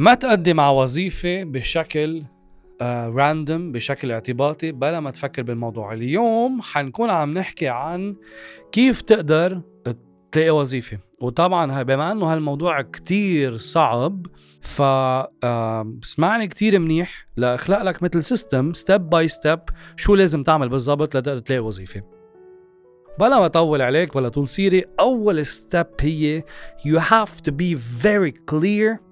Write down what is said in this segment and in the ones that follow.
ما تقدم على وظيفة بشكل random uh, بشكل اعتباطي بلا ما تفكر بالموضوع. اليوم حنكون عم نحكي عن كيف تقدر تلاقي وظيفة. وطبعا بما إنه هالموضوع كتير صعب ف اسمعني كتير منيح لاخلق لك مثل system step by step شو لازم تعمل بالضبط لتقدر تلاقي وظيفة. بلا ما أطول عليك ولا طول سيرة أول step هي you have to be very clear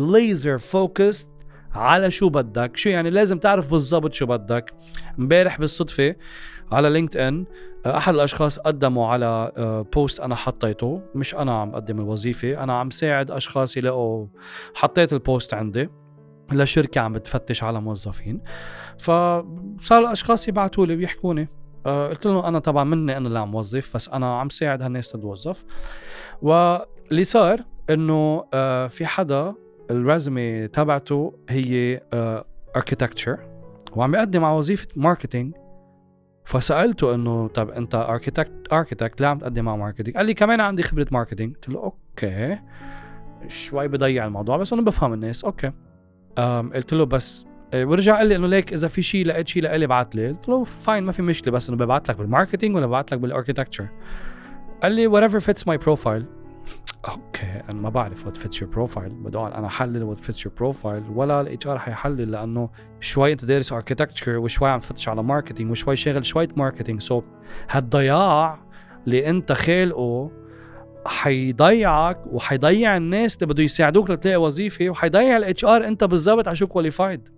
laser focused على شو بدك. شو يعني لازم تعرف بالضبط شو بدك. امبارح بالصدفة على LinkedIn أحد الأشخاص قدموا على post أنا حطيته. مش أنا عم أقدم الوظيفة أنا عم ساعد أشخاص يلاقوا حطيت البوست عندي لشركة عم بتفتش على موظفين. فصار الأشخاص يبعثوا لي بيحكوني آه، قلت لهم أنا طبعا مني أنا اللي عم وظف بس أنا عم ساعد هالناس تتوظف. واللي صار آه، في حدا ال résumé تبعته هي architecture آه، وعم يقدم على وظيفة marketing فسألته إنه طب أنت architect architect ليه عم تقدم على marketing؟ قال لي كمان عندي خبرة marketing قلت له okay. شوي بضيع الموضوع بس أنا بفهم الناس. okay. قلت له بس إيه، ورجع قال لي إنه ليك إذا في شيء لقيت شيء لإلي ابعث لي. قلت له fine ما في مشكلة بس انه ببعث لك بال marketing ولا ببعث لك بال architecture قال لي whatever fits my profile. okay أنا ما بعرف what fits your profile اقعد أنا أحلل what fits your profile ولا ال HR حيحلل لأنه شوي أنت دارس architecture وشوي عم تفتش على marketing وشوي شاغل شوية marketing so هالضياع اللي أنت خالقه حيضيعك وحيضيع الناس اللي بده يساعدوك لتلاقي وظيفة وحيضيع ال HR أنت بالضبط على شو qualified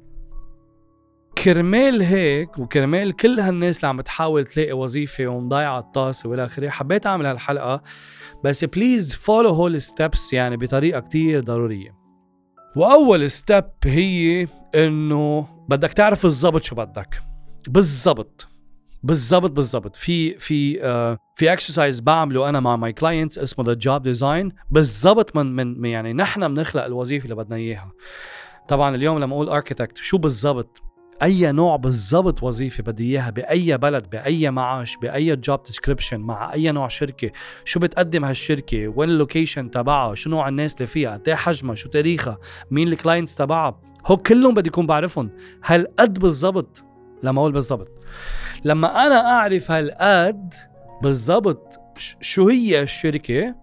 كرمال هيك وكرمال كل هالناس اللي عم تحاول تلاقي وظيفة ومضيعة الطاسه والى آخره حبيت أعمل هالحلقة. بس please follow هول steps يعني بطريقة كتير ضرورية. وأول step هي إنه بدك تعرف بالضبط شو بدك. بالضبط. بالضبط بالضبط. في في uh, في exercise بعمله أنا مع my clients اسمه the job design بالضبط من من يعني نحن بنخلق الوظيفة اللي بدنا إياها. طبعا اليوم لما أقول architect شو بالضبط؟ أي نوع بالضبط وظيفة بدي إياها بأي بلد بأي معاش بأي job description مع أي نوع شركة شو بتقدم هالشركة وين ال location تبعها شو نوع الناس اللي فيها قد إيه حجمها شو تاريخها مين ال clients تبعها. هو كلهم بدي يكون بعرفهم. هالقد بالضبط؟ لما أقول بالضبط. لما أنا أعرف هالقد بالضبط شو هي الشركة؟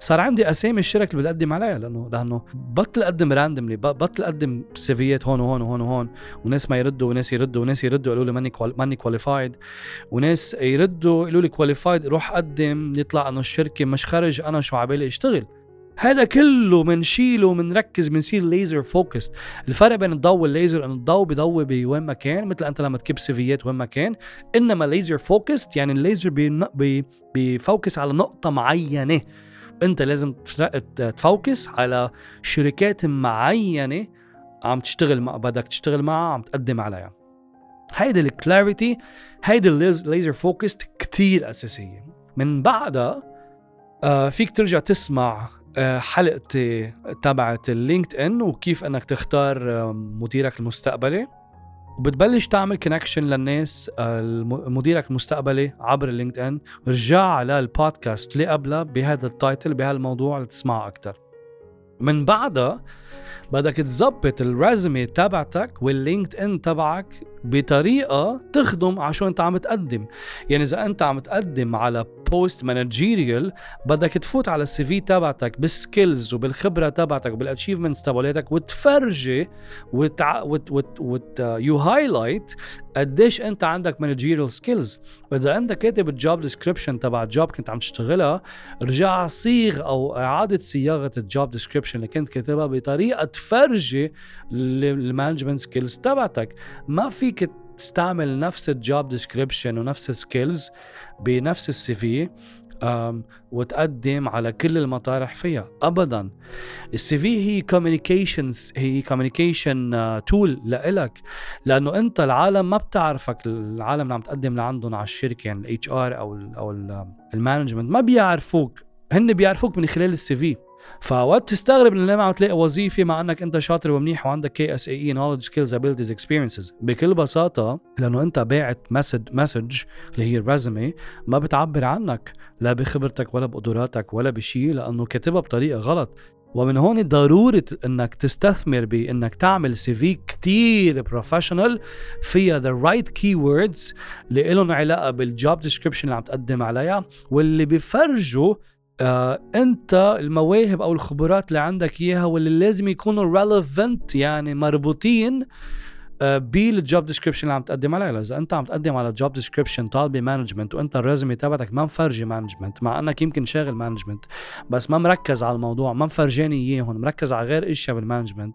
صار عندي أسامي الشركة اللي بدي اقدم عليها لأنه لأنه بطل أقدم randomly بطل أقدم CVيات هون وهون وهون وهون وناس ما يردوا وناس يردوا وناس يردوا يقولوا لي ماني ماني qualified وناس يردوا يقولوا لي qualified روح قدم يطلع انه الشركة مش خرج أنا شو عبالي اشتغل. هذا كله بنشيله وبنركز بنصير laser focus الفرق بين الضوء والليزر إنه الضوء بيضوي بوين ما كان مثل أنت لما تكب CVيات وين ما كان إنما laser focus يعني الليزر بي focus على نقطة معينة. انت لازم ت focus على شركات معينة عم تشتغل مع بدك تشتغل معها عم تقدم عليها. هيدي ال clarity هيدي ال laser focus كتير أساسية. من بعدها آه فيك ترجع تسمع آه حلقتي تبعت ال LinkedIn وكيف إنك تختار مديرك المستقبلي. وبتبلش تعمل connection للناس آه، مديرك المستقبلي عبر ال LinkedIn رجع على البودكاست اللي قبلها بهذا ال title بهالموضوع لتسمعه أكثر من بعدها بدك تظبط ال résumé تبعتك وال LinkedIn تبعك بطريقة تخدم شو أنت عم تقدم. يعني إذا أنت عم تقدم على post managerial بدك تفوت على ال CV تبعتك بال skills وبالخبرة تبعتك وبال achievements تبعتك وتفرجي وتع... وت... وت... وت... you highlight قديش أنت عندك managerial skills واذا انت كاتب ال job description تبع ال job كنت عم تشتغلها رجع صيغ أو إعادة صياغة ال job description اللي كنت كاتبها بطريقة تفرجي ال management skills تبعتك. ما فيك تستعمل نفس ال job description ونفس ال skills بنفس ال CV وتقدم على كل المطارح فيها. ابدا. ال CV هي communications هي communication tool لإلك. لأنه أنت العالم ما بتعرفك العالم اللي عم تقدم لعندهم على الشركة يعني ال HR أو ال أو ال management ما بيعرفوك. هن بيعرفوك من خلال ال CV فوقت بتستغرب انه لما عم تلاقي وظيفة مع إنك أنت شاطر ومنيح وعندك KSA knowledge skills abilities experiences بكل بساطة لأنه أنت باعت message message اللي هي ال résumé ما بتعبر عنك لا بخبرتك ولا بقدراتك ولا بشيء لأنه كاتبها بطريقة غلط. ومن هون ضرورة إنك تستثمر بإنك تعمل CV كتير professional فيها the right keywords اللي لهم علاقة بال job description اللي عم تقدم عليها واللي بفرجوا آه أنت المواهب أو الخبرات اللي عندك إياها واللي لازم يكونوا relevant يعني مربوطين آه، بال job description اللي عم تقدم عليها إذا أنت عم تقدم على job description طالبه management وأنت ال résumé تبعتك ما مفرجي management مع إنك يمكن شاغل management بس ما مركز على الموضوع ما مفرجاني اياهم مركز على غير إشياء بال management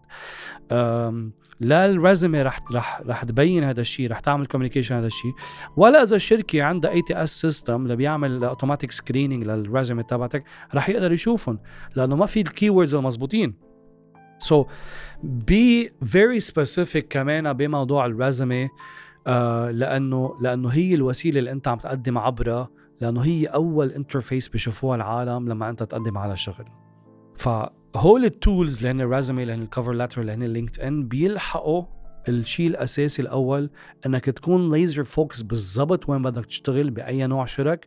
لا ال résumé رح رح رح تبين هذا الشيء رح تعمل communication هذا الشيء. ولا إذا الشركة عندها ATS system اللي بيعمل automatic screening لل résumé تبعتك رح يقدر يشوفهم لأنه ما في ال keywords المضبوطين. so be very specific كمان بموضوع ال résumé آه لأنه لأنه هي الوسيلة اللي أنت عم تقدم عبرها لأنه هي أول interface بيشوفوها العالم لما أنت تقدم على شغل فهول ال tools اللي هن ال résumé اللي هن ال cover letter اللي هن ال LinkedIn بيلحقوا الشيء الأساسي الأول إنك تكون laser focus بالضبط وين بدك تشتغل بأي نوع شركة.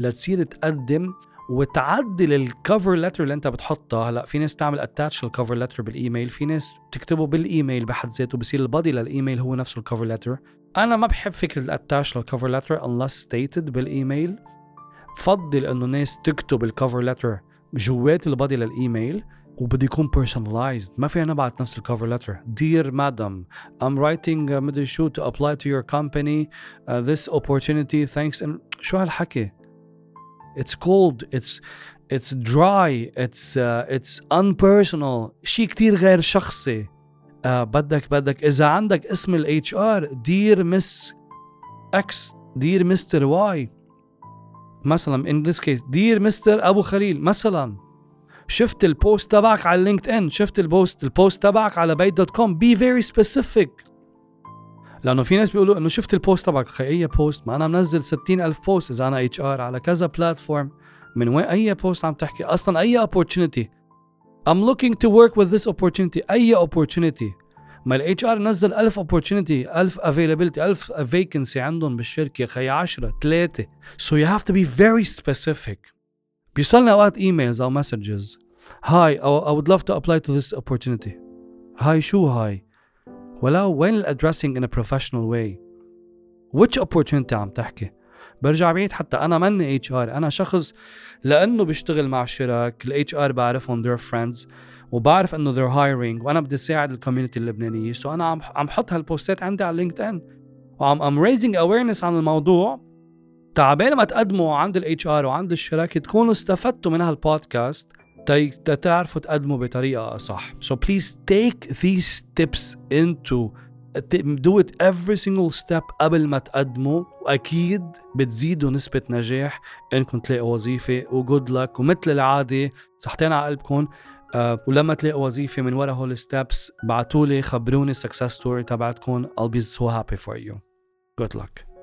لتصير تقدم وتعدل ال cover letter اللي أنت بتحطها هلأ في ناس تعمل attach ال cover letter بال email في ناس بتكتبه بالإيميل بحد ذاته بصير ال body لل email هو نفسه ال cover letter أنا ما بحب فكرة ال attach لل cover letter unless stated بالإيميل. بفضل إنه ناس تكتب ال cover letter جوات ال body لل email. وبده يكون personalized ما فينا نبعت نفس ال cover letter dear madam I'm writing uh, مدري شو to apply to your company uh, this opportunity thanks and شو هالحكي it's cold it's it's dry it's uh, it's unpersonal شيء كتير غير شخصي uh, بدك بدك اذا عندك اسم ال HR dear Miss X dear Mister Y مثلا in this case dear Mister ابو خليل مثلا شفت ال post تبعك على LinkedIn شفت ال post ال post تبعك على Bayt.com. be very specific لأنه في ناس بيقولوا إنه شفت ال post تبعك. أخي أي post؟ ما أنا منزل ستين ألف post. إذا أنا HR على كذا platform من وين أي post عم تحكي؟ أصلا أي opportunity. I'm looking to work with this opportunity. أي opportunity. ما ال HR نزل 1000 opportunity 1000 availability 1000 vacancy عندهم بالشركة. خي 10 3 so you have to be very specific. بيوصلنا اوقات emails أو messages Hi I would love to apply to this opportunity. Hi شو Hi ولو وين ال addressing in professional way which opportunity عم تحكي؟ برجع بعيد حتى أنا ماني HR أنا شخص لأنه بشتغل مع شرك ال HR بعرفهم their friends وبعرف إنه they're hiring وأنا بدي ساعد ال community اللبنانية. so أنا عم عم حط هالبوستات عندي على LinkedIn وعم I'm raising awareness عن الموضوع. تا قبل ما تقدموا عند ال HR وعند الشركة تكونوا استفدتوا من هالبودكاست تعرفوا تقدموا بطريقة اصح so please take these tips and do it every single step قبل ما تقدموا. وأكيد بتزيدوا نسبة نجاح. إنكم تلاقوا وظيفة و good luck ومثل العادة صحتين على قلبكم. أه ولما تلاقوا وظيفة من ورا هول ال steps بعتوا لي خبروني ال success story تبعتكم. I'll be so happy for you. Good luck.